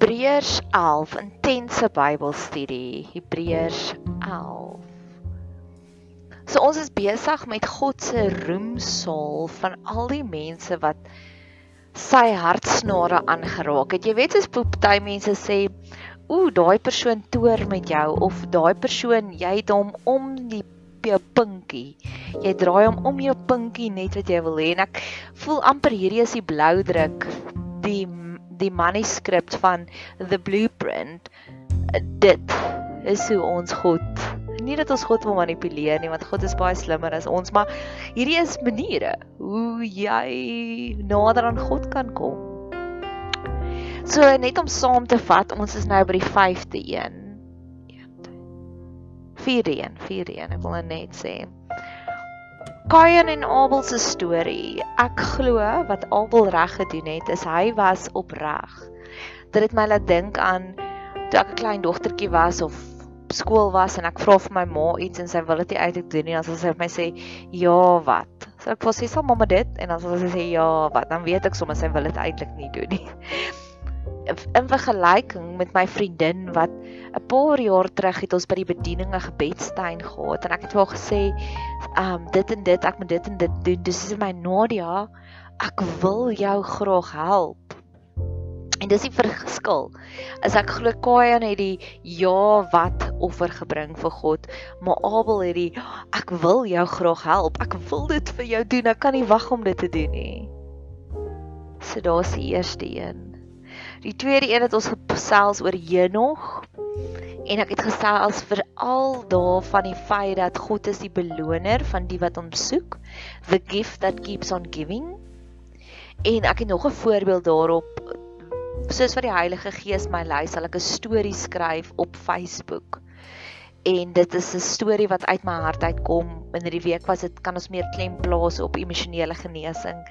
Hebreërs 11 intense Bybelstudie. Hebreërs 11. So ons is besig met God se roemsaal van al die mense wat sy hartsnare aangeraak het. Jy weet as party mense sê, "Ooh, daai persoon toer met jou" of "Daai persoon, jy het hom om die jou pinkie. Jy draai hom om jou pinkie net wat jy wil hê." En ek voel amper hierdie is die blou druk, die die manuskrip van the blueprint dit is hoe ons God nie dat ons God wil manipuleer nie want God is baie slimmer as ons maar hierdie is maniere hoe jy nader aan God kan kom. So net om saam te vat ons is nou by die 5de een. 4de een 4de een ek wil net sê Kain en Abel se storie. Ek glo wat Abel reg gedoen het is hy was opreg. Dit het my laat dink aan toe ek 'n klein dogtertjie was of skool was en ek vra vir my ma iets en sy wil dit nie eintlik doen nie, dan sal sy vir my sê ja, wat? So ek sê sal mamma dit en dan sal sy sê ja, wat? Dan weet ek sommer sy wil dit eintlik nie doen nie. In vergelyking met my vriendin wat 'n paar jaar terug het ons by die bediening 'n gebedstuin gehad en ek het vir haar gesê, "Ehm um, dit en dit, ek moet dit en dit doen." Dis sê my Nadia, "Ek wil jou graag help." En dis die verskil. As ek glo Kain het die ja wat offer gebring vir God, maar Abel het die ek wil jou graag help. Ek wil dit vir jou doen. Ek kan nie wag om dit te doen nie. So daar's die eerste een. Die tweede een het ons gesels oor Henog en ek het gesels veral daarvan die feit dat God is die beloner van die wat hom soek the gift that keeps on giving. En ek het nog 'n voorbeeld daarop. Soos wat die Heilige Gees my lei sal ek 'n storie skryf op Facebook. En dit is 'n storie wat uit my hart uitkom. In hierdie week was dit kan ons meer klem plaas op emosionele genesing.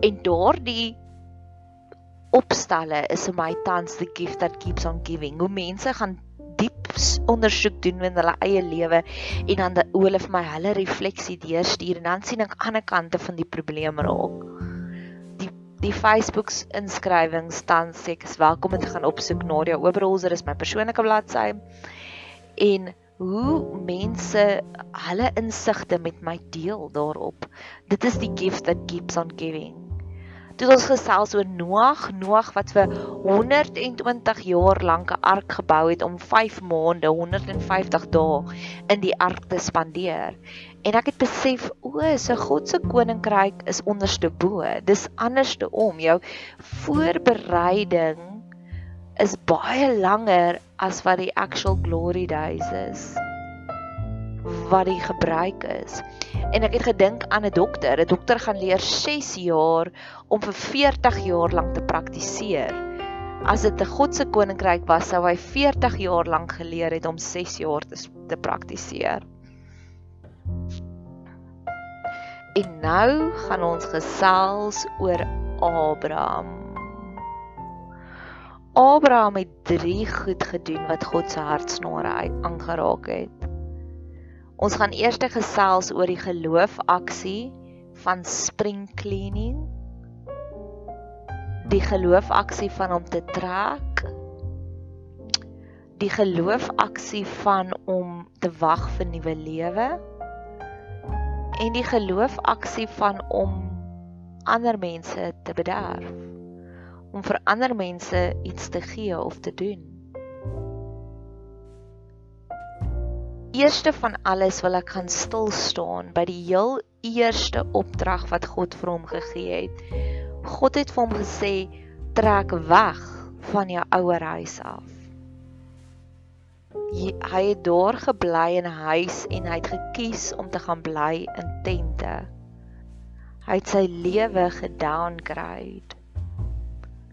En daardie opstelle is vir my tans the gift that keeps on giving hoe mense gaan diep ondersoek doen in hulle eie lewe en dan hulle vir my hulle refleksie deurstuur en dan sien ek ander kante van die probleem raak. Die die Facebook inskrywings staan sê ek is welkom om te gaan opsoek Nadia Oberholzer is my persoonlike bladsy en hoe mense hulle insigte met my deel daarop. Dit is die gift that keeps on giving toe ons gesels oor Noag, Noag wat vir 120 jaar lank 'n ark gebou het om 5 maande, 150 dae in die ark te spandeer. En ek het besef, o, so God se koninkryk is onderste bo. Dis anderste om. Jou voorbereiding is baie langer as wat die actual glory days is wat die gebruik is. En ek het gedink aan 'n dokter. 'n Dokter gaan leer 6 jaar om vir 40 jaar lank te praktiseer. As dit 'n God se koninkryk was, sou hy 40 jaar lank geleer het om 6 jaar te te praktiseer. En nou gaan ons gesels oor Abraham. Abraham het drie goed gedoen wat God se hartsnare aangeraak het. Ons gaan eers gesels oor die geloofaksie van spring cleaning. Die geloofaksie van om te trek. Die geloofaksie van om te wag vir nuwe lewe. En die geloofaksie van om ander mense te bederf. Om vir ander mense iets te gee of te doen. Eerste van alles wil ek gaan stil staan by die heel eerste opdrag wat God vir hom gegee het. God het vir hom gesê trek weg van jou ouer huis af. Hy het daar gebly in 'n huis en hy het gekies om te gaan bly in tente. Hy het sy lewe gedowngrade.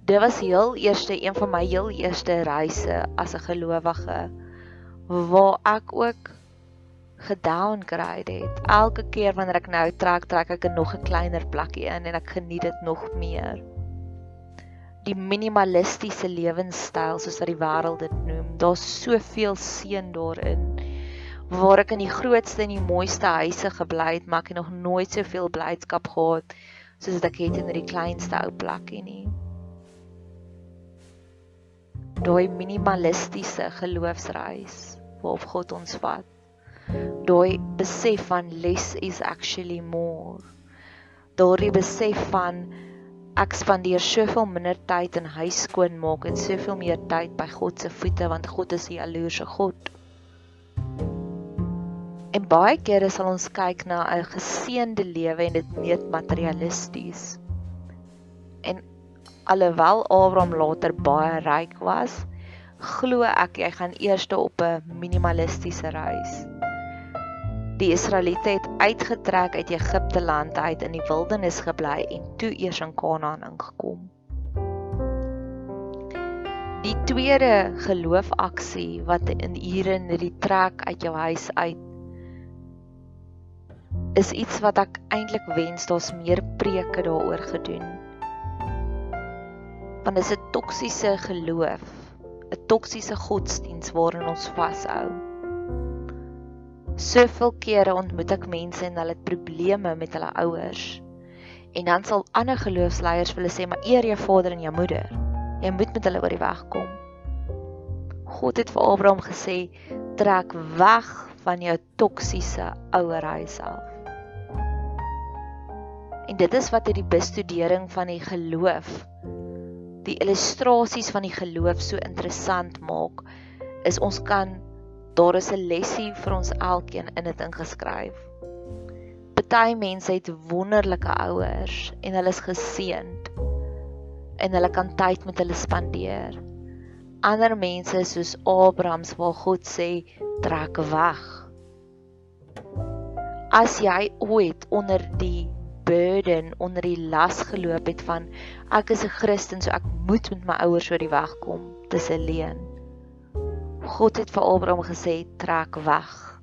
Dit was heel eerste een van my heel eerste reise as 'n gelowige waar ek ook gedowngrade het. Elke keer wanneer ek nou trek, trek ek 'n nog 'n kleiner plekkie in en ek geniet dit nog meer. Die minimalistiese lewenstyl soos wat die wêreld dit noem, daar's soveel seën daarin. Waar ek in die grootste en die mooiste huise gebly het, maar ek het nog nooit soveel blydskap gehad soos wat ek het in hierdie kleinste ou plekkie nie. daai minimalistiese geloofsreis waarop God ons vat. Daai besef van less is actually more. Daardie besef van ek spandeer soveel minder tyd in huis skoon maak en soveel meer tyd by God se voete want God is die jaloerse God. En baie kere sal ons kyk na 'n geseënde lewe en dit meet materialisties. En alhoewel Abraham later baie ryk was, glo ek jy gaan eers op 'n minimalistiese reis. Die Israeliete het uitgetrek uit Egipte land uit in die wildernis gebly en toe eers in Kanaan ingekom. Die tweede geloofaksie wat in ure in hierdie trek uit jou huis uit is iets wat ek eintlik wens daar's meer preke daaroor gedoen. Want dit is 'n toksiese geloof, toksiese godsdiens waarin ons vashou. Soveel kere ontmoet ek mense en hulle het probleme met hulle ouers. En dan sal ander geloofsleiers vir hulle sê, "Maar eer jou vader en jou moeder. Jy moet met hulle oor die weg kom." God het vir Abraham gesê, "Trek weg van jou toksiese ouerhuis af." En dit is wat uit die bestudering van die geloof die illustrasies van die geloof so interessant maak is ons kan daar is 'n lesie vir ons elkeen in dit ingeskryf. Party mense het wonderlike ouers en hulle is geseënd en hulle kan tyd met hulle spandeer. Ander mense soos Abrahams waar God sê trek weg. As jy ooit onder die burden, onder die las geloop het van ek is 'n Christen so ek moet met my ouers oor die weg kom, dis 'n leuen. God het vir Abraham gesê trek weg.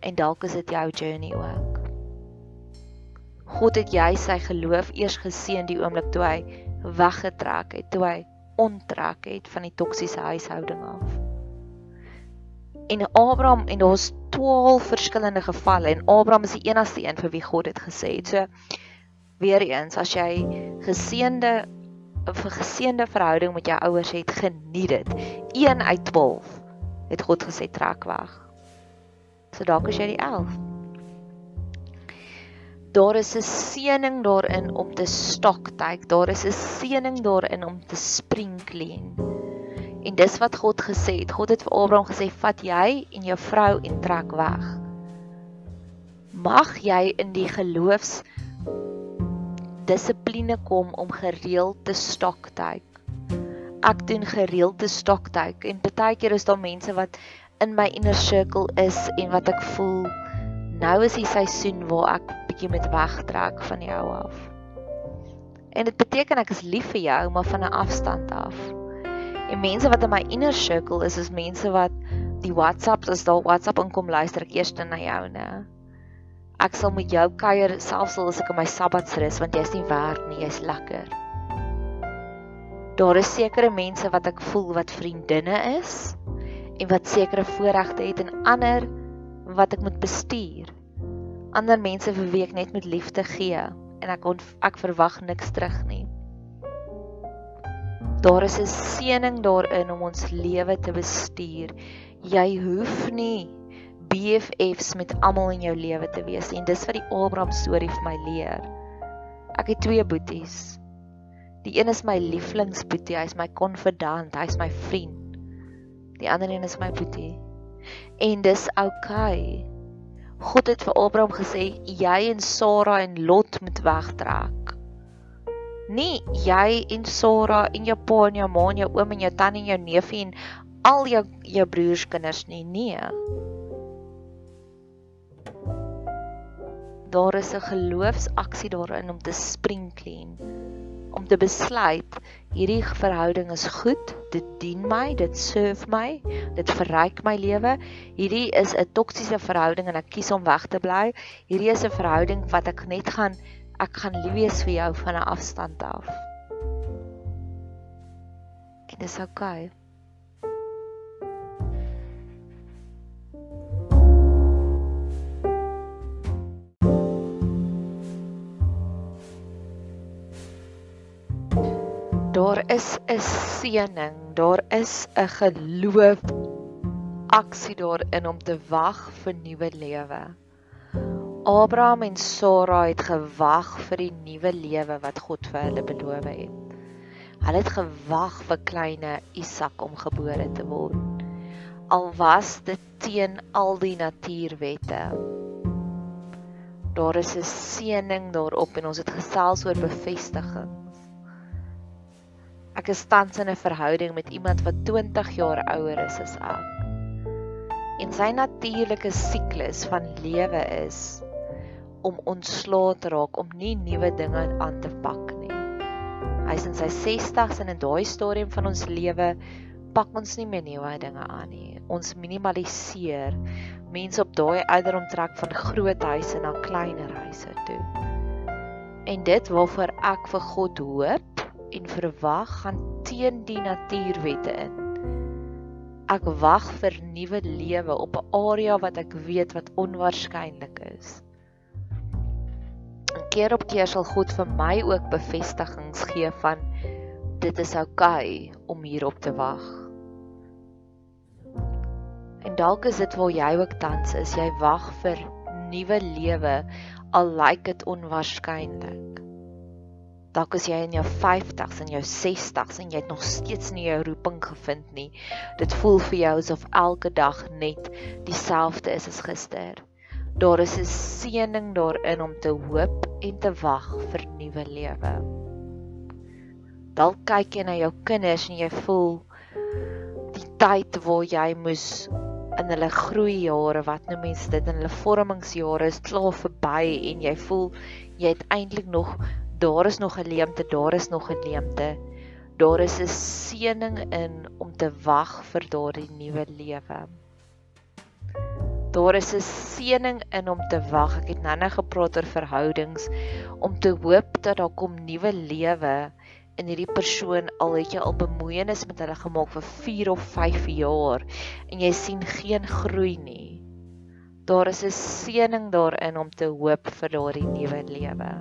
En dalk is dit jou journey ook. God het jy sy geloof eers geseën die oomblik toe hy weggetrek het, toe hy onttrek het van die toksiese huishouding af. En Abraham en daar's 12 verskillende gevalle en Abraham is die enigste een vir wie God dit gesê het. So weer eens, as jy geseënde 'n geseënde verhouding met jou ouers het, geniet dit. 1 uit 12 het God gesê trek weg. So dalk is jy die 11. Daar is 'n seëning daarin om te stoktyk. Daar is 'n seëning daarin om te spring clean. En dis wat God gesê het. God het vir Abraham gesê: "Vat jy en jou vrou en trek weg." Mag jy in die geloofs dissipline kom om gereeld te stoktyk. Ek doen gereeld te stoktyk en baie keer is daar mense wat in my inner circle is en wat ek voel nou is die seisoen waar ek bietjie met wegtrek van jou af. En dit beteken ek is lief vir jou maar van 'n afstand af. En mense wat in my inner circle is is mense wat die WhatsApps as daar WhatsApp inkom luister ek eers na jou, né? Ek sal met jou kuier selfs al is ek in my sabbatsrus want jy's nie werk nie, jy's lekker. Daar is sekere mense wat ek voel wat vriendinne is en wat sekere voorregte het en ander wat ek moet bestuur. Ander mense vir wie ek net met liefde gee en ek ek verwag niks terug nie. Daar is 'n seëning daarin om ons lewe te bestuur. Jy hoef nie BFFs met almal in jou lewe te wees en dis wat die Abraham storie vir my leer. Ek het twee boeties. Die een is my lieflingsboetie, hy's my konfidant, hy's my vriend. Die ander een is my boetie. En dis oukei. Okay. God het vir Abraham gesê jy en Sara en Lot moet wegtrek. Nie jy en Sara en jou pa en jou ma en jou oom en jou tannie en jou neefie en al jou jou broers kinders nie. Nee. daar is 'n geloofsaksie daarin om te spring clean om te besluit hierdie verhouding is goed dit dien my dit serve my dit verryk my lewe hierdie is 'n toksiese verhouding en ek kies om weg te bly hierdie is 'n verhouding wat ek net gaan ek gaan lief wees vir jou van 'n afstand af en dit is okay Daar is 'n seëning, daar is 'n geloof aksie daarin om te wag vir nuwe lewe. Abraham en Sara het gewag vir die nuwe lewe wat God vir hulle beloof het. Hulle het gewag vir kleine Isak om gebore te word. Al was dit teen al die natuurwette. Daar is 'n seëning daarop en ons het gesels oor bevestigings. Ek is tans in 'n verhouding met iemand wat 20 jaar ouer is as ek. En sy natuurlike siklus van lewe is om ontslae te raak om nie nuwe dinge aan te pak nie. Hy's in sy 60's en in daai stadium van ons lewe pak ons nie meer nuwe dinge aan nie. Ons minimaliseer. Mense op daai ouderdom trek van groot huise na kleiner huise toe. En dit waarvoor ek vir God hoop en verwag gaan teen die natuurwette in. Ek wag vir nuwe lewe op 'n area wat ek weet wat onwaarskynlik is keer op keer sal God vir my ook bevestigings gee van dit is oukei okay om hierop te wag. En dalk is dit waar jy ook tans is, jy wag vir nuwe lewe al lyk dit onwaarskynlik. Dalk is jy in jou 50s en jou 60s en jy het nog steeds nie jou roeping gevind nie. Dit voel vir jou asof elke dag net dieselfde is as gister. Daar is 'n seëning daarin om te hoop en te wag vir nuwe lewe. Dalk kyk jy na jou kinders en jy voel die tyd waar jy moes in hulle groeijare, wat nou mense dit in hulle vormingsjare is klaar verby en jy voel jy het eintlik nog daar is nog 'n leemte, daar is nog 'n leemte. Daar is 'n seëning in om te wag vir daardie nuwe lewe. Daar is 'n seëning in om te wag. Ek het nou-nou gepraat oor verhoudings om te hoop dat daar kom nuwe lewe in hierdie persoon al het jy al bemoeienis met hulle gemaak vir 4 of 5 jaar en jy sien geen groei nie. Daar is 'n seëning daarin om te hoop vir daardie nuwe lewe.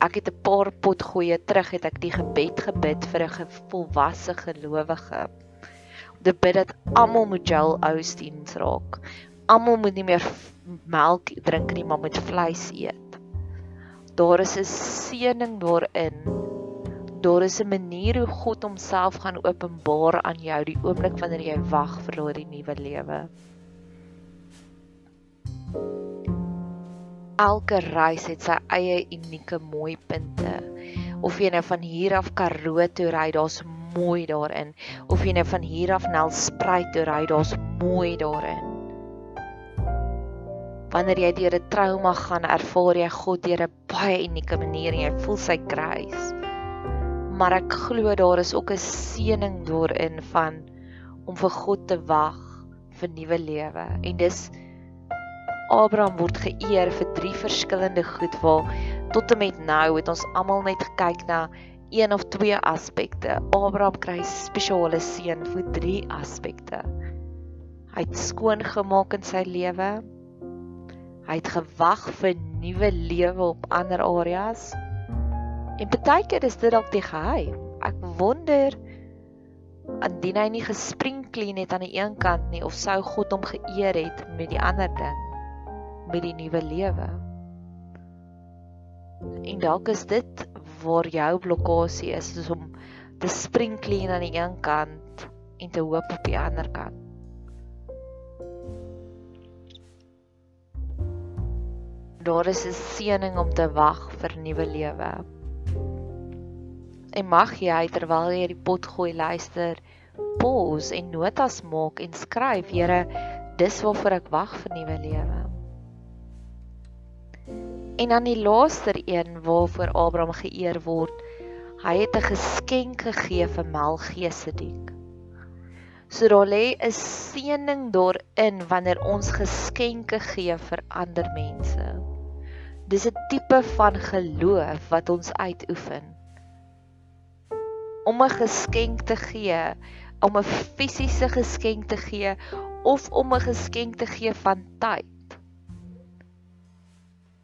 Ek het 'n paar potgoeie terug het ek die gebed gebid vir 'n volwasse gelowige te bid dat almal moet gel Austeens raak. Almal moet nie meer melk drink nie, maar moet vleis eet. Daar is 'n seëning daarin. Daar is 'n manier hoe God homself gaan openbaar aan jou die oomblik wanneer jy wag vir daardie nuwe lewe. Elke reis het sy eie unieke mooi punte. Of jy nou van hier af Karoo toe ry, daar's mooi daarin. Of jy nou van hier af nel spruit toe ry, daar's mooi daarin. Wanneer jy deur 'n trauma gaan, ervaar jy God deur 'n baie unieke manier en jy voel sy kruis. Maar ek glo daar is ook 'n seëning daarin van om vir God te wag vir nuwe lewe. En dis Abraham word geëer vir drie verskillende goed waar tot en met nou het ons almal net gekyk na een of twee aspekte. Abraham kry spesiale seën vir drie aspekte. Hy het skoon gemaak in sy lewe. Hy het gewag vir nuwe lewe op ander areas. En baie keer is dit dalk die geheim. Ek wonder indien hy nie gespring clean het aan die een kant nie of sou God hom geëer het met die ander ding met die nuwe lewe. En dalk is dit waar jou blokkade is, is om te spring clean aan die een kant en te hoop op die ander kant. Daar is 'n seëning om te wag vir nuwe lewe. En mag jy terwyl jy die pot gooi luister, pause en notas maak en skryf, Here, dis waarvoor ek wag vir nuwe lewe. En dan die laaste een waarvoor Abraham geëer word. Hy het 'n geskenk gegee vir Melchisedek. So daar lê 'n seëning daarin wanneer ons geskenke gee vir ander mense. Dis 'n tipe van geloof wat ons uitoefen. Om 'n geskenk te gee, om 'n fisiese geskenk te gee of om 'n geskenk te gee van tyd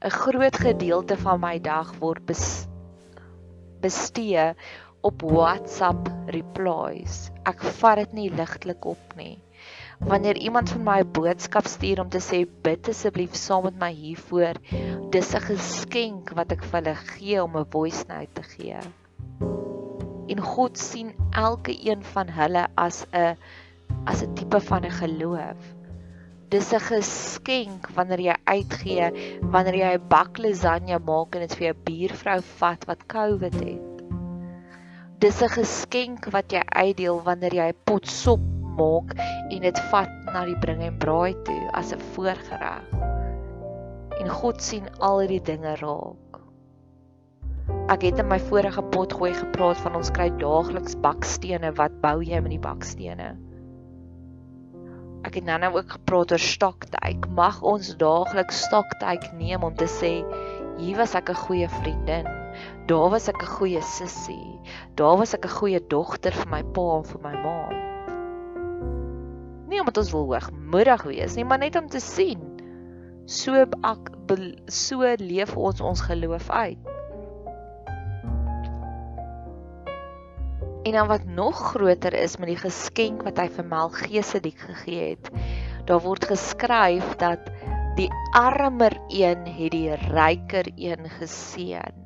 'n groot gedeelte van my dag word bestee op WhatsApp replies. Ek vat dit nie ligtelik op nie. Wanneer iemand vir my 'n boodskap stuur om te sê bid asseblief saam met my hiervoor, dis 'n geskenk wat ek vir hulle gee om 'n voice note te gee. En God sien elke een van hulle as 'n as 'n tipe van 'n geloof. Dis 'n geskenk wanneer jy uitgee, wanneer jy 'n bak lasagne maak en dit vir jou buurvrou vat wat COVID het. Dis 'n geskenk wat jy uitdeel wanneer jy 'n pot sop maak en dit vat na die bring en braai toe as 'n voorgereg. En God sien al hierdie dinge raak. Ek het in my vorige pot gooi gepraat van ons kry daagliks bakstene, wat bou jy met die bakstene? Ek het nou-nou ook gepraat oor stoktyk. Mag ons daagliks stoktyk neem om te sê hier was ek 'n goeie vriendin. Daar was ek 'n goeie sussie. Daar was ek 'n goeie dogter vir my pa en vir my ma nie omdat ons wil hoogmoedig wees nie, maar net om te sien so ek so leef ons ons geloof uit. En dan wat nog groter is met die geskenk wat hy vir Melgesedik gegee het. Daar word geskryf dat die armer een het die ryker een geseën.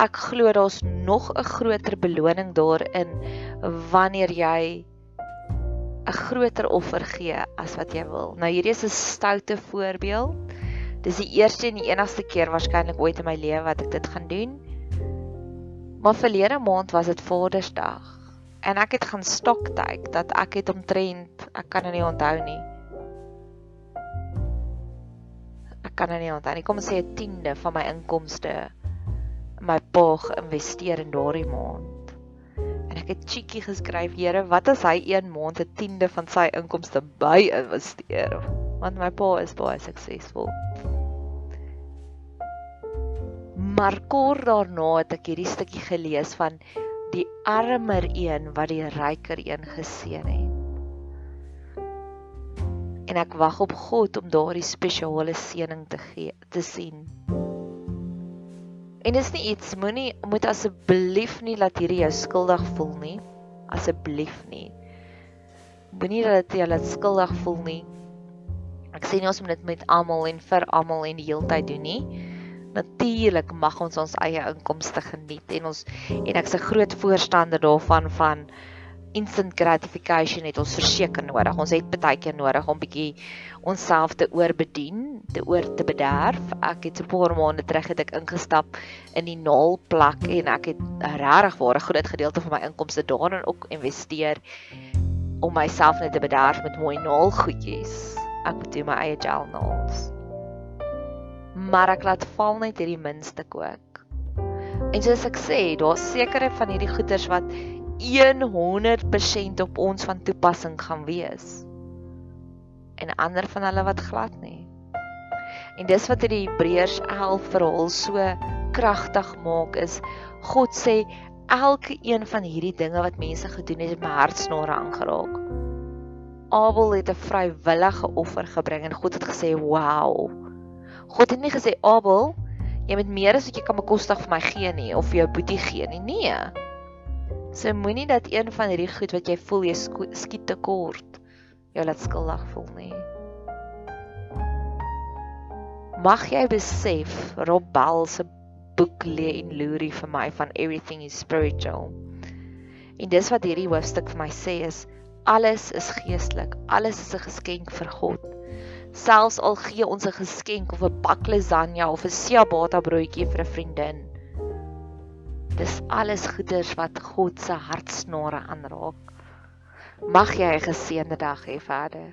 Ek glo daar's nog 'n groter beloning daarin wanneer jy 'n groter offer gee as wat jy wil. Nou hierdie is 'n stoute voorbeeld. Dis die eerste en die enigste keer waarskynlik ooit in my lewe wat ek dit gaan doen. Maar verlede maand was dit Vadersdag en ek het gaan stoktyk dat ek het omtrent ek kan nou nie onthou nie. Ek kan nou nie onthou nie. Kom ons sê 'n tiende van my inkomste my pa geïnvesteer in daardie maand ek het cheeky geskryf, Here, wat as hy een maand 'n tiende van sy inkomste by investeer? Want my pa is baie suksesvol. Maar kort daarna het ek hierdie stukkie gelees van die armer een wat die ryker een geseën het. En ek wag op God om daardie spesiale seëning te gee, te sien. En dis nie iets moenie moet asseblief nie laat hierdie jou skuldig voel nie. Asseblief nie. Moenie dat dit jou laat skuldig voel nie. Ek sê nie ons moet dit met almal en vir almal en die heeltyd doen nie. Natuurlik mag ons ons eie inkomste geniet en ons en ek's 'n groot voorstander daarvan van instant gratification het ons verseker nodig. Ons het baie keer nodig om bietjie onsself te oorbedien, te oor te bederf. Ek het 'n paar maande terug het ek ingestap in die naalplak en ek het regtig waar 'n groot gedeelte van my inkomste daarin ook investeer om myself net te bederf met mooi naalgoedjies. Ek moet doen my eie gel nails. Maar ek laat val net hierdie minste kook. En soos ek sê, daar's sekere van hierdie goeders wat 100% op ons van toepassing gaan wees en ander van hulle wat glad nie. En dis wat hierdie Hebreërs 11 verhaal so kragtig maak is God sê elke een van hierdie dinge wat mense gedoen het, het my hartsnare aangeraak. Abel het 'n vrywillige offer gebring en God het gesê, "Wow." God het nie gesê, "Abel, jy moet meer as wat jy kan bekostig vir my gee nie of vir jou boetie gee nie." Nee. So moenie dat een van hierdie goed wat jy voel jy skiet tekort jou laat skuldig voel nie. Mag jy besef Rob Bell se boek lê en loerie vir my van everything is spiritual. En dis wat hierdie hoofstuk vir my sê is alles is geestelik, alles is 'n geskenk vir God. Selfs al gee ons 'n geskenk of 'n bak lasagne of 'n ciabatta broodjie vir 'n vriendin. Dis alles goeders wat God se hartsnare aanraak. Mag jy 'n geseënde dag hê verder.